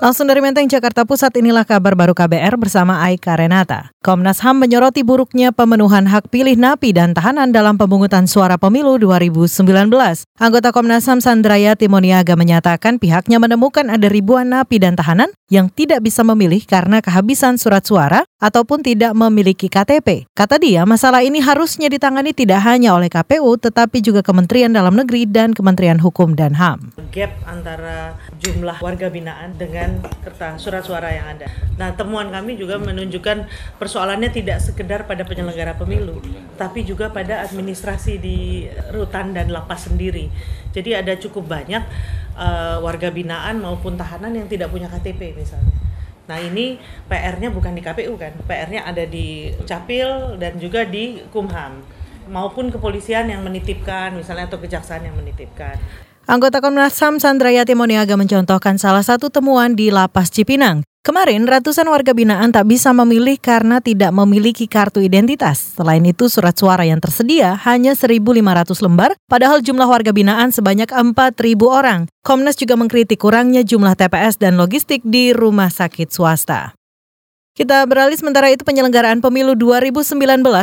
Langsung dari Menteng, Jakarta Pusat, inilah kabar baru KBR bersama Aika Renata. Komnas HAM menyoroti buruknya pemenuhan hak pilih napi dan tahanan dalam pemungutan suara pemilu 2019. Anggota Komnas HAM Sandraya Timoniaga menyatakan pihaknya menemukan ada ribuan napi dan tahanan yang tidak bisa memilih karena kehabisan surat suara ataupun tidak memiliki KTP. Kata dia, masalah ini harusnya ditangani tidak hanya oleh KPU tetapi juga Kementerian Dalam Negeri dan Kementerian Hukum dan HAM. Gap antara jumlah warga binaan dengan kertas surat suara yang ada. Nah, temuan kami juga menunjukkan persoalannya tidak sekedar pada penyelenggara pemilu, tapi juga pada administrasi di rutan dan lapas sendiri. Jadi ada cukup banyak uh, warga binaan maupun tahanan yang tidak punya KTP misalnya. Nah ini PR-nya bukan di KPU kan, PR-nya ada di Capil dan juga di Kumham maupun kepolisian yang menitipkan misalnya atau kejaksaan yang menitipkan. Anggota Komnas HAM Sandraya Timoniaga mencontohkan salah satu temuan di Lapas Cipinang. Kemarin, ratusan warga binaan tak bisa memilih karena tidak memiliki kartu identitas. Selain itu, surat suara yang tersedia hanya 1.500 lembar, padahal jumlah warga binaan sebanyak 4.000 orang. Komnas juga mengkritik kurangnya jumlah TPS dan logistik di rumah sakit swasta. Kita beralih sementara itu penyelenggaraan pemilu 2019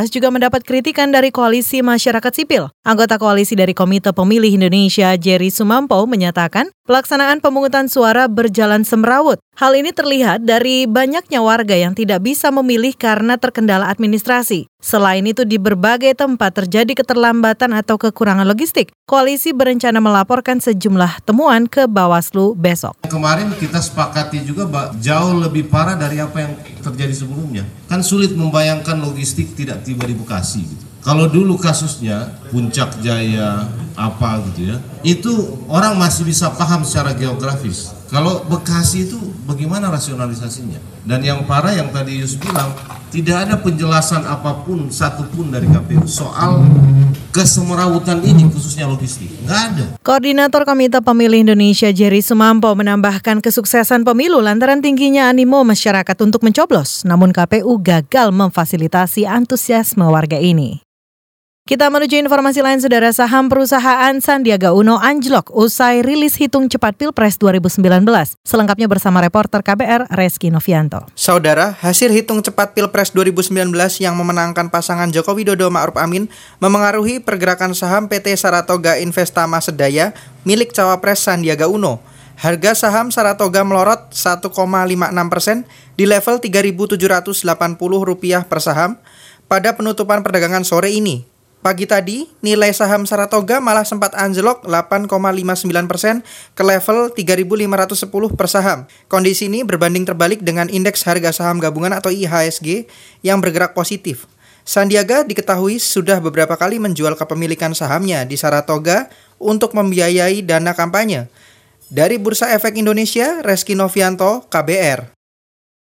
juga mendapat kritikan dari Koalisi Masyarakat Sipil. Anggota koalisi dari Komite Pemilih Indonesia, Jerry Sumampo, menyatakan pelaksanaan pemungutan suara berjalan semrawut. Hal ini terlihat dari banyaknya warga yang tidak bisa memilih karena terkendala administrasi. Selain itu, di berbagai tempat terjadi keterlambatan atau kekurangan logistik. Koalisi berencana melaporkan sejumlah temuan ke Bawaslu besok. Kemarin kita sepakati juga jauh lebih parah dari apa yang terjadi sebelumnya. Kan sulit membayangkan logistik tidak tiba di Bekasi gitu. Kalau dulu kasusnya Puncak Jaya apa gitu ya, itu orang masih bisa paham secara geografis. Kalau Bekasi itu bagaimana rasionalisasinya? Dan yang parah yang tadi Yus bilang, tidak ada penjelasan apa pun satupun dari KPU soal kesemerawutan ini khususnya logistik. Nggak ada. Koordinator Komite Pemilih Indonesia Jerry Sumampo menambahkan kesuksesan pemilu lantaran tingginya animo masyarakat untuk mencoblos. Namun KPU gagal memfasilitasi antusiasme warga ini. Kita menuju informasi lain, Saudara saham perusahaan Sandiaga Uno anjlok usai rilis hitung cepat Pilpres 2019. Selengkapnya bersama reporter KBR Reski Novianto. Saudara, hasil hitung cepat Pilpres 2019 yang memenangkan pasangan Joko Widodo Ma'ruf Amin memengaruhi pergerakan saham PT Saratoga Investama Sedaya milik cawapres Sandiaga Uno. Harga saham Saratoga melorot 1,56 persen di level Rp3.780 per saham pada penutupan perdagangan sore ini. Pagi tadi, nilai saham Saratoga malah sempat anjlok 8,59 persen ke level 3.510 per saham. Kondisi ini berbanding terbalik dengan indeks harga saham gabungan atau IHSG yang bergerak positif. Sandiaga diketahui sudah beberapa kali menjual kepemilikan sahamnya di Saratoga untuk membiayai dana kampanye. Dari Bursa Efek Indonesia, Reski Novianto, KBR.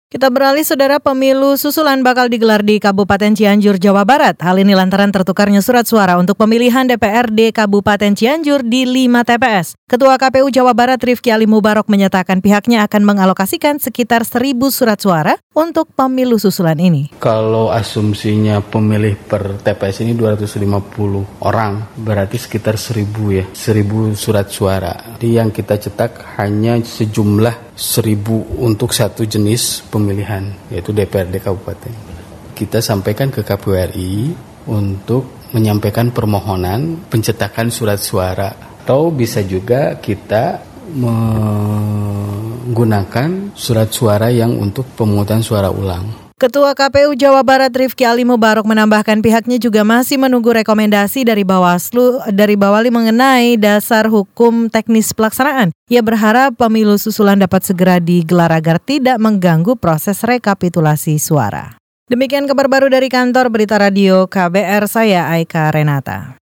Kita beralih, saudara pemilu susulan bakal digelar di Kabupaten Cianjur, Jawa Barat. Hal ini lantaran tertukarnya surat suara untuk pemilihan DPRD Kabupaten Cianjur di 5 TPS. Ketua KPU Jawa Barat Rifki Ali Mubarok menyatakan pihaknya akan mengalokasikan sekitar 1000 surat suara untuk pemilu susulan ini. Kalau asumsinya pemilih per TPS ini 250 orang, berarti sekitar 1000 ya, 1000 surat suara. Jadi yang kita cetak hanya sejumlah seribu untuk satu jenis pemilihan yaitu DPRD kabupaten. Kita sampaikan ke KPU RI untuk menyampaikan permohonan pencetakan surat suara atau bisa juga kita menggunakan surat suara yang untuk pemungutan suara ulang. Ketua KPU Jawa Barat Rifki Ali Mubarok menambahkan pihaknya juga masih menunggu rekomendasi dari Bawaslu dari Bawali mengenai dasar hukum teknis pelaksanaan. Ia berharap pemilu susulan dapat segera digelar agar tidak mengganggu proses rekapitulasi suara. Demikian kabar baru dari kantor Berita Radio KBR saya Aika Renata.